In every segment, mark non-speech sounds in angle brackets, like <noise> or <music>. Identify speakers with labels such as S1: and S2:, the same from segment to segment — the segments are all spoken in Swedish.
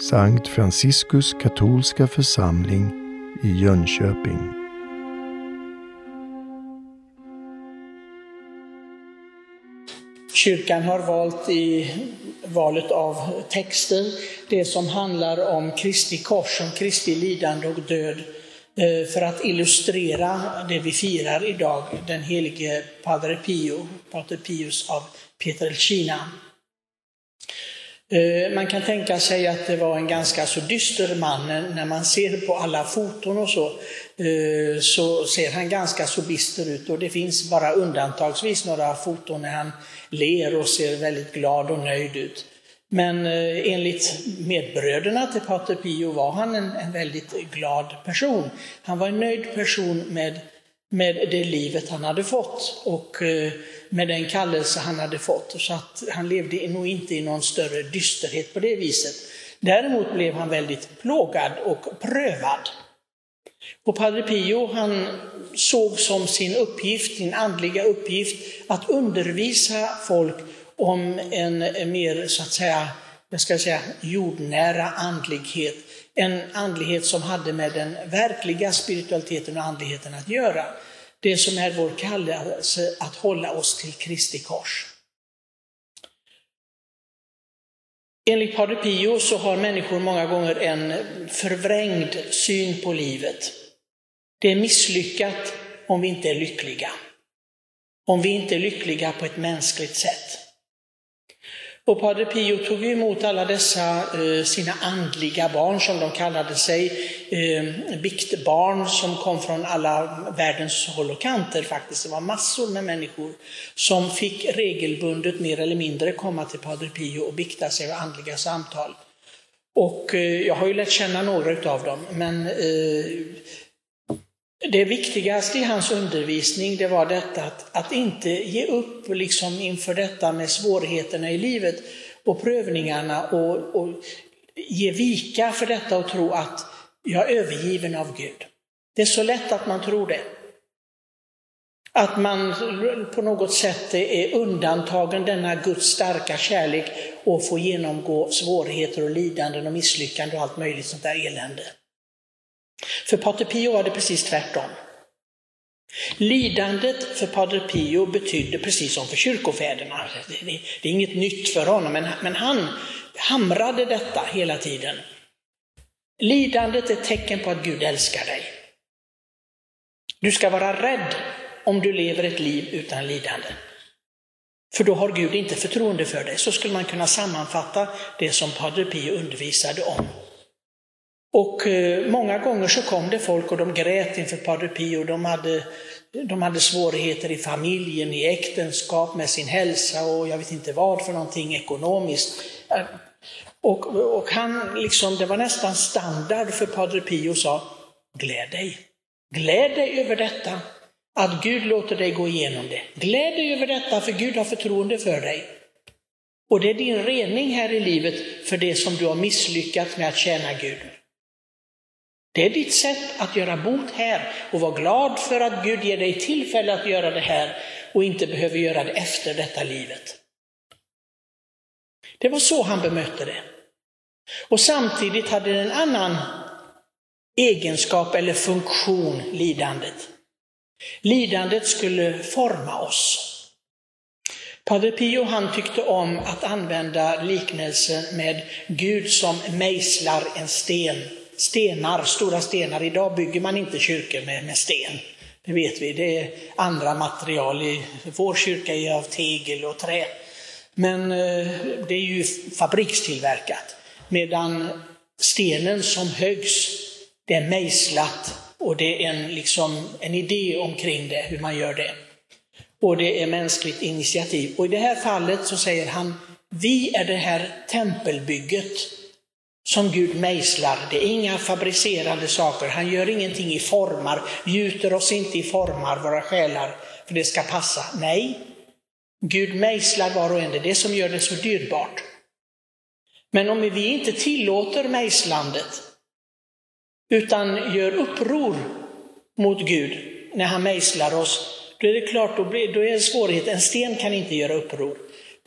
S1: Sankt Franciskus katolska församling i Jönköping.
S2: Kyrkan har valt i valet av texter det som handlar om Kristi kors, om Kristi lidande och död eh, för att illustrera det vi firar idag, den helige Padre Pio, Pater Pius av Pietrelcina. Eh, man kan tänka sig att det var en ganska så dyster man. När man ser på alla foton och så, eh, så ser han ganska så bister ut. Och det finns bara undantagsvis några foton när han ler och ser väldigt glad och nöjd ut. Men eh, enligt medbröderna till Pater Pio var han en, en väldigt glad person. Han var en nöjd person med, med det livet han hade fått. Och eh, med den kallelse han hade fått. Så att han levde nog inte i någon större dysterhet på det viset. Däremot blev han väldigt plågad och prövad. Och Padre Pio han såg som sin uppgift, sin andliga uppgift, att undervisa folk om en mer, så att säga, jag ska säga, jordnära andlighet. En andlighet som hade med den verkliga spiritualiteten och andligheten att göra det som är vår kallelse att hålla oss till Kristi kors. Enligt Padre Pio så har människor många gånger en förvrängd syn på livet. Det är misslyckat om vi inte är lyckliga. Om vi inte är lyckliga på ett mänskligt sätt. Och Padre Pio tog emot alla dessa eh, sina andliga barn, som de kallade sig, eh, biktbarn som kom från alla världens håll och kanter faktiskt. Det var massor med människor som fick regelbundet mer eller mindre komma till Padre Pio och bikta sig och andliga samtal. Och eh, jag har ju lärt känna några av dem, men eh, det viktigaste i hans undervisning det var detta att, att inte ge upp liksom inför detta med svårigheterna i livet och prövningarna och, och ge vika för detta och tro att jag är övergiven av Gud. Det är så lätt att man tror det. Att man på något sätt är undantagen denna Guds starka kärlek och får genomgå svårigheter och lidanden och misslyckanden och allt möjligt sånt där elände. För Pater Pio var det precis tvärtom. Lidandet för Pater Pio betydde precis som för kyrkofäderna, det, är inget nytt för honom, men, han hamrade detta hela tiden. Lidandet är ett tecken på att Gud älskar dig. Du ska vara rädd om du lever ett liv utan lidande. För då har Gud inte förtroende för dig. Så skulle man kunna sammanfatta det som Pater Pio undervisade om. Och eh, många gånger så kom det folk och de grät inför Padre Pio. De hade, de hade svårigheter i familjen, i äktenskap, med sin hälsa och jag vet inte vad för någonting ekonomiskt. Eh, och, och han, liksom, det var nästan standard för Padre Pio sa, gläd dig. Gläd dig över detta, att Gud låter dig gå igenom det. Gläd dig över detta, för Gud har förtroende för dig. Och det är din rening här i livet för det som du har misslyckats med att tjäna Gud. Det är ditt sätt att göra bot här och var glad för att Gud ger dig tillfälle att göra det här och inte behöver göra det efter detta livet. Det var så han bemötte det. Och samtidigt hade det en annan egenskap eller funktion, lidandet. Lidandet skulle forma oss. Padre Pio han tyckte om att använda liknelsen med Gud som mejslar en sten stenar, stora stenar. Idag bygger man inte kyrkor med, med sten. Det vet vi, det är andra material. I, vår kyrka är av tegel och trä. Men eh, det är ju fabrikstillverkat. Medan stenen som högs, det är mejslat och det är en, liksom, en idé omkring det, hur man gör det. Och det är mänskligt initiativ. Och i det här fallet så säger han, vi är det här tempelbygget som Gud mejslar. Det är inga fabricerade saker. Han gör ingenting i formar, gjuter oss inte i formar, våra själar, för det ska passa. Nej, Gud mejslar var och en. Det är det som gör det så dyrbart. Men om vi inte tillåter mejslandet, utan gör uppror mot Gud när han mejslar oss, då är det klart, då, blir, då är det svårighet. En sten kan inte göra uppror.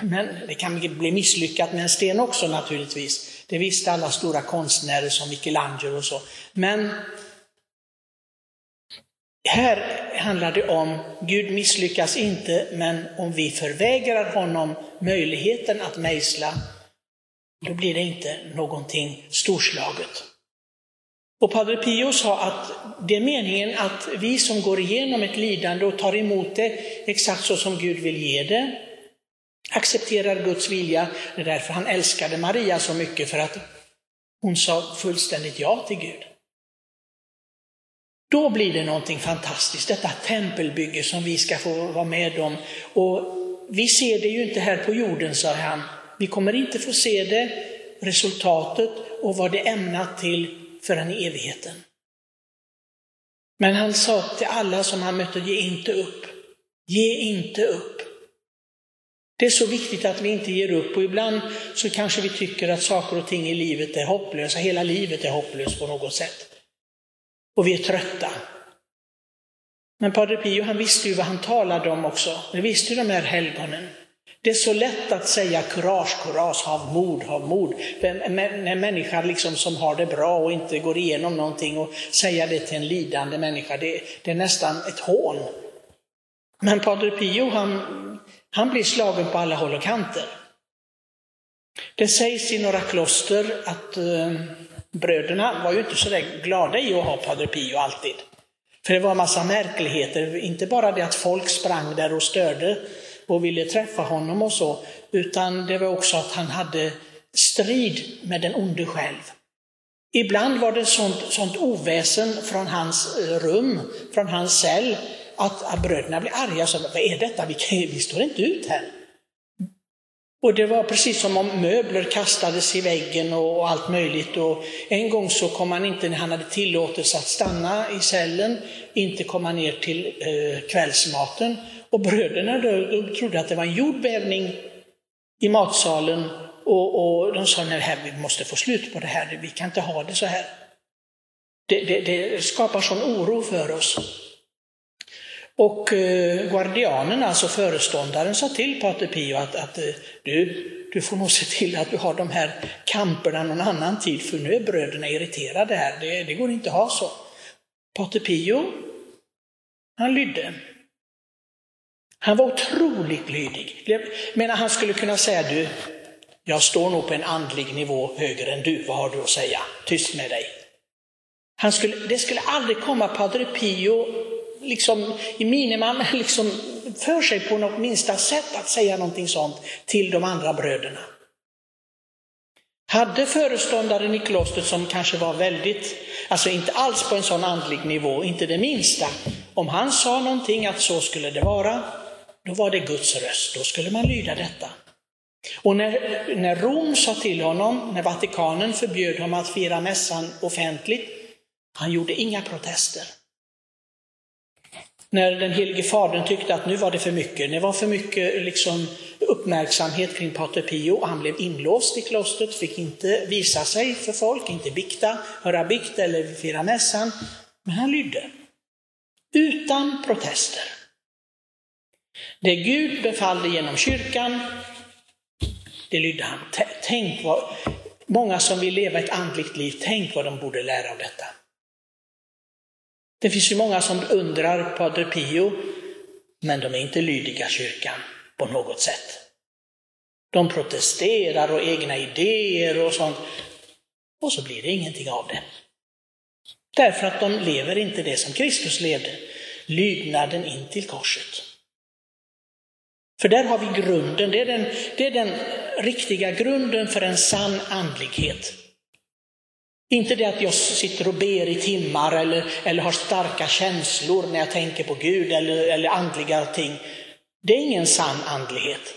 S2: Men det kan bli misslyckat med en sten också naturligtvis. Det visste alla stora konstnärer som Michelangelo och så. Men här handlar det om, Gud misslyckas inte, men om vi förvägrar honom möjligheten att mejsla, då blir det inte någonting storslaget. Och Padre Pio sa att det är meningen att vi som går igenom ett lidande och tar emot det exakt så som Gud vill ge det, accepterar Guds vilja. Det är därför han älskade Maria så mycket, för att hon sa fullständigt ja till Gud. Då blir det någonting fantastiskt, detta tempelbygge som vi ska få vara med om. Och vi ser det ju inte här på jorden, sa han. Vi kommer inte få se det, resultatet och vad det är ämnat till förrän i evigheten. Men han sa till alla som han mötte, ge inte upp. Ge inte upp. Det är så viktigt att vi inte ger upp och ibland så kanske vi tycker att saker och ting i livet är hopplösa, hela livet är hopplöst på något sätt. Och vi är trötta. Men Padre Pio han visste ju vad han talade om också. Det visste ju de här helgonen. Det är så lätt att säga kurage, kurage, ha mod, ha mod. När människa liksom som har det bra och inte går igenom någonting och säga det till en lidande människa, det, det är nästan ett hån. Men Padre Pio han, han blir slagen på alla håll och kanter. Det sägs i några kloster att eh, bröderna var ju inte så där glada i att ha Pader Pio alltid. För det var en massa märkligheter, inte bara det att folk sprang där och störde och ville träffa honom och så, utan det var också att han hade strid med den onde själv. Ibland var det sånt, sånt oväsen från hans eh, rum, från hans cell, att bröderna blev arga och sa, vad är detta, vi, kan, vi står inte ut här. Och det var precis som om möbler kastades i väggen och allt möjligt. Och en gång så kom han inte, när han hade tillåtelse att stanna i cellen, inte komma ner till eh, kvällsmaten. Och bröderna då, då trodde att det var en jordbävning i matsalen och, och de sa, nej, här, vi måste få slut på det här, vi kan inte ha det så här. Det, det, det skapar sån oro för oss. Och eh, guardianen, alltså föreståndaren, sa till Pater Pio att, att eh, du, du får nog se till att du har de här kamperna någon annan tid, för nu är bröderna irriterade här, det, det går inte att ha så. Pater Pio, han lydde. Han var otroligt lydig. Men han skulle kunna säga, du, jag står nog på en andlig nivå högre än du, vad har du att säga? Tyst med dig. Han skulle, det skulle aldrig komma pater Pio liksom, i miniman liksom för sig på något minsta sätt att säga någonting sånt till de andra bröderna. Hade föreståndaren i klostret som kanske var väldigt, alltså inte alls på en sån andlig nivå, inte det minsta, om han sa någonting att så skulle det vara, då var det Guds röst, då skulle man lyda detta. Och när, när Rom sa till honom, när Vatikanen förbjöd honom att fira mässan offentligt, han gjorde inga protester. När den helige fadern tyckte att nu var det för mycket, det var för mycket liksom, uppmärksamhet kring Pater Pio, han blev inlåst i klostret, fick inte visa sig för folk, inte bikta, höra bikt eller fira mässan, men han lydde. Utan protester. Det Gud befallde genom kyrkan, det lydde han. Tänk vad, många som vill leva ett andligt liv, tänk vad de borde lära av detta. Det finns ju många som undrar Pater Pio, men de är inte lydiga kyrkan på något sätt. De protesterar och egna idéer och sånt. Och så blir det ingenting av det. Därför att de lever inte det som Kristus levde, lydnaden in till korset. För där har vi grunden, det är den, det är den riktiga grunden för en sann andlighet. Inte det att jag sitter och ber i timmar eller, eller har starka känslor när jag tänker på Gud eller, eller andliga ting. Det är ingen sann andlighet.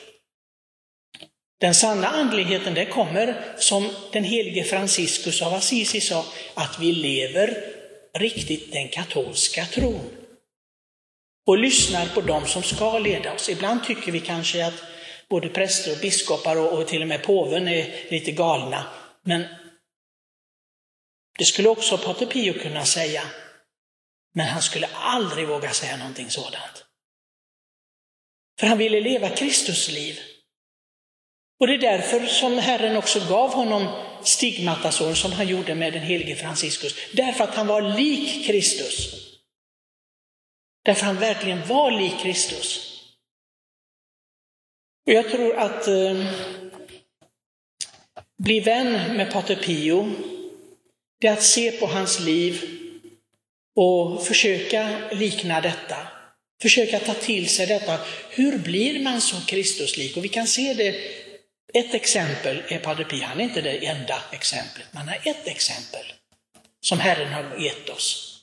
S2: Den sanna andligheten det kommer, som den helige Franciscus av Assisi sa, att vi lever riktigt den katolska tron. Och lyssnar på dem som ska leda oss. Ibland tycker vi kanske att både präster och biskopar och, och till och med påven är lite galna. Men det skulle också Pater Pio kunna säga, men han skulle aldrig våga säga någonting sådant. För han ville leva Kristus liv. Och det är därför som Herren också gav honom stigmatasår som han gjorde med den helige Franciscus. Därför att han var lik Kristus. Därför han verkligen var lik Kristus. Och jag tror att eh, bli vän med Pater Pio, det är att se på hans liv och försöka likna detta. Försöka ta till sig detta. Hur blir man så Kristuslik? Och vi kan se det ett exempel är Pader Pi. han är inte det enda exemplet, man har ett exempel som Herren har gett oss.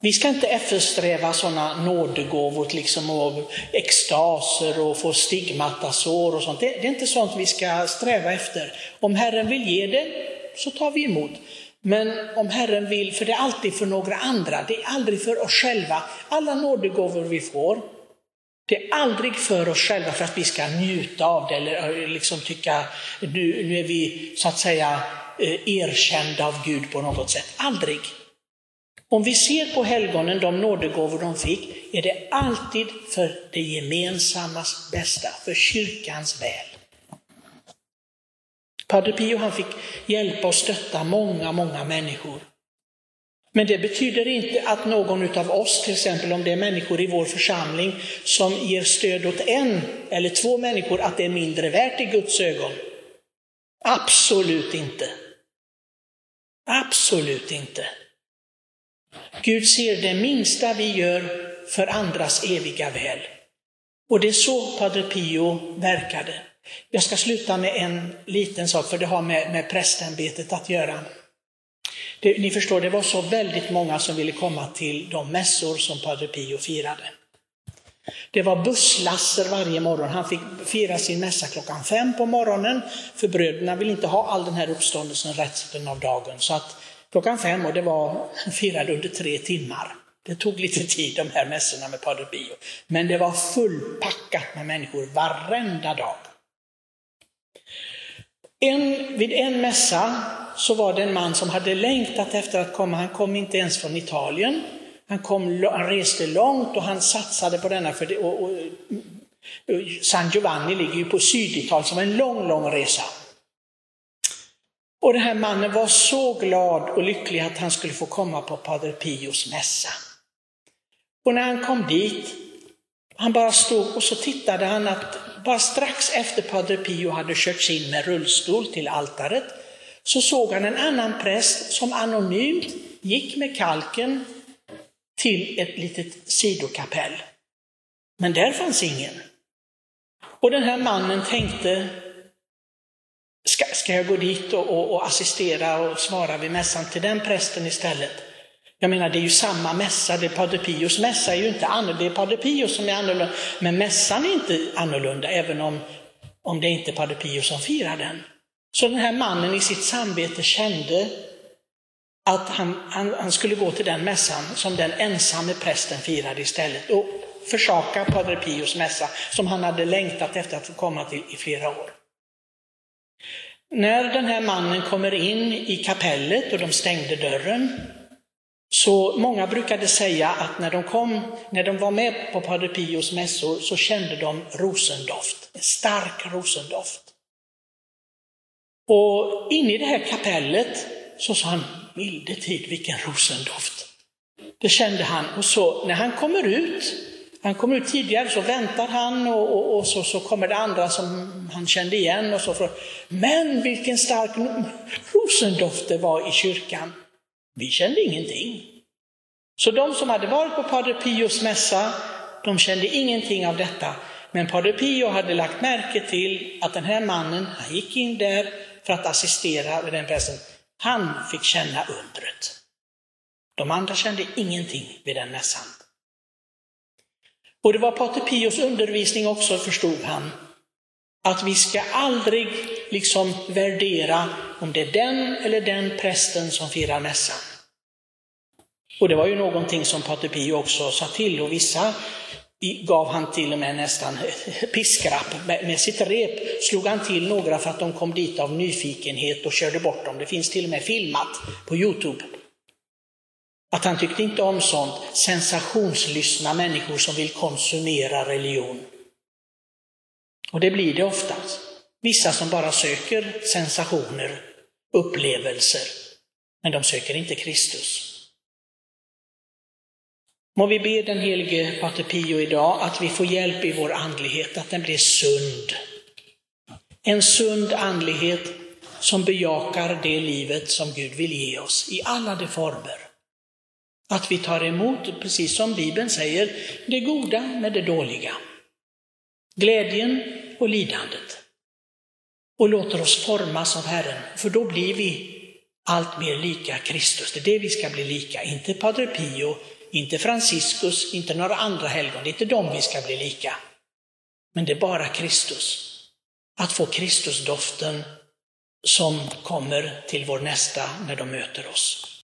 S2: Vi ska inte eftersträva sådana nådegåvor, liksom av extaser och få stigmatasår och sånt. Det, det är inte sånt vi ska sträva efter. Om Herren vill ge det, så tar vi emot. Men om Herren vill, för det är alltid för några andra, det är aldrig för oss själva. Alla nådegåvor vi får, det är aldrig för oss själva för att vi ska njuta av det eller eh, liksom tycka nu, nu är vi så att säga eh, erkända av Gud på något sätt. Aldrig. Om vi ser på helgonen, de nådegåvor de fick, är det alltid för det gemensammas bästa, för kyrkans väl. Padre Pio han fick hjälpa och stötta många, många människor. Men det betyder inte att någon av oss, till exempel om det är människor i vår församling som ger stöd åt en eller två människor, att det är mindre värt i Guds ögon. Absolut inte. Absolut inte. Gud ser det minsta vi gör för andras eviga väl. Och det är så Padre Pio verkade. Jag ska sluta med en liten sak, för det har med, med prästämbetet att göra. Det, ni förstår, det var så väldigt många som ville komma till de mässor som Padre Pio firade. Det var busslaster varje morgon. Han fick fira sin mässa klockan fem på morgonen, för bröderna vill inte ha all den här uppståndelsen resten av dagen. Så att klockan fem, och det var firade under tre timmar. Det tog lite tid de här mässorna med Padre Pio. Men det var fullpackat med människor varenda dag. En, vid en mässa så var det en man som hade längtat efter att komma. Han kom inte ens från Italien. Han, kom, han reste långt och han satsade på denna. För det, och, och, San Giovanni ligger ju på Syditalien som en lång, lång resa. Och den här mannen var så glad och lycklig att han skulle få komma på Pader Pios mässa. Och när han kom dit, han bara stod och så tittade han att bara strax efter Padre Pio hade körts in med rullstol till altaret så såg han en annan präst som anonymt gick med kalken till ett litet sidokapell. Men där fanns ingen. Och den här mannen tänkte, ska, ska jag gå dit och, och, och assistera och svara vid mässan till den prästen istället? Jag menar, det är ju samma mässa, det är pader Pius mässa är ju inte annorlunda, det är pader Pius som är annorlunda, men mässan är inte annorlunda, även om, om det inte är pader Pius som firar den. Så den här mannen i sitt samvete kände att han, han, han, skulle gå till den mässan som den ensamme prästen firade istället och försaka pader Pius mässa som han hade längtat efter att få komma till i flera år. När den här mannen kommer in i kapellet och de stängde dörren så många brukade säga att när de, kom, när de var med på Pader Pios mässor så kände de rosendoft, en stark rosendoft. Och inne i det här kapellet så sa han, milde tid vilken rosendoft. Det kände han. Och så när han kommer ut, han kommer ut tidigare, så väntar han och, och, och så, så kommer det andra som han kände igen och så frågar, men vilken stark rosendoft det var i kyrkan. Vi kände ingenting. Så de som hade varit på Pader Pios mässa, de kände ingenting av detta. Men Pader Pio hade lagt märke till att den här mannen, han gick in där för att assistera vid den prästen. Han fick känna undret. De andra kände ingenting vid den mässan. Och det var Pater Pios undervisning också, förstod han, att vi ska aldrig liksom värdera om det är den eller den prästen som firar mässan. Och det var ju någonting som Pater Pio också sa till och vissa gav han till och med nästan <laughs> piskrapp. Med sitt rep slog han till några för att de kom dit av nyfikenhet och körde bort dem. Det finns till och med filmat på Youtube. Att han tyckte inte om sånt sensationslystna människor som vill konsumera religion. Och det blir det oftast. Vissa som bara söker sensationer, upplevelser, men de söker inte Kristus. Må vi be den helige Pater Pio idag att vi får hjälp i vår andlighet, att den blir sund. En sund andlighet som bejakar det livet som Gud vill ge oss i alla de former. Att vi tar emot, precis som Bibeln säger, det goda med det dåliga. Glädjen och lidandet. Och låter oss formas av Herren, för då blir vi allt mer lika Kristus. Det är det vi ska bli lika, inte Padre Pio, inte Franciscus, inte några andra helgon. Det är inte dem vi ska bli lika. Men det är bara Kristus. Att få Kristusdoften som kommer till vår nästa när de möter oss.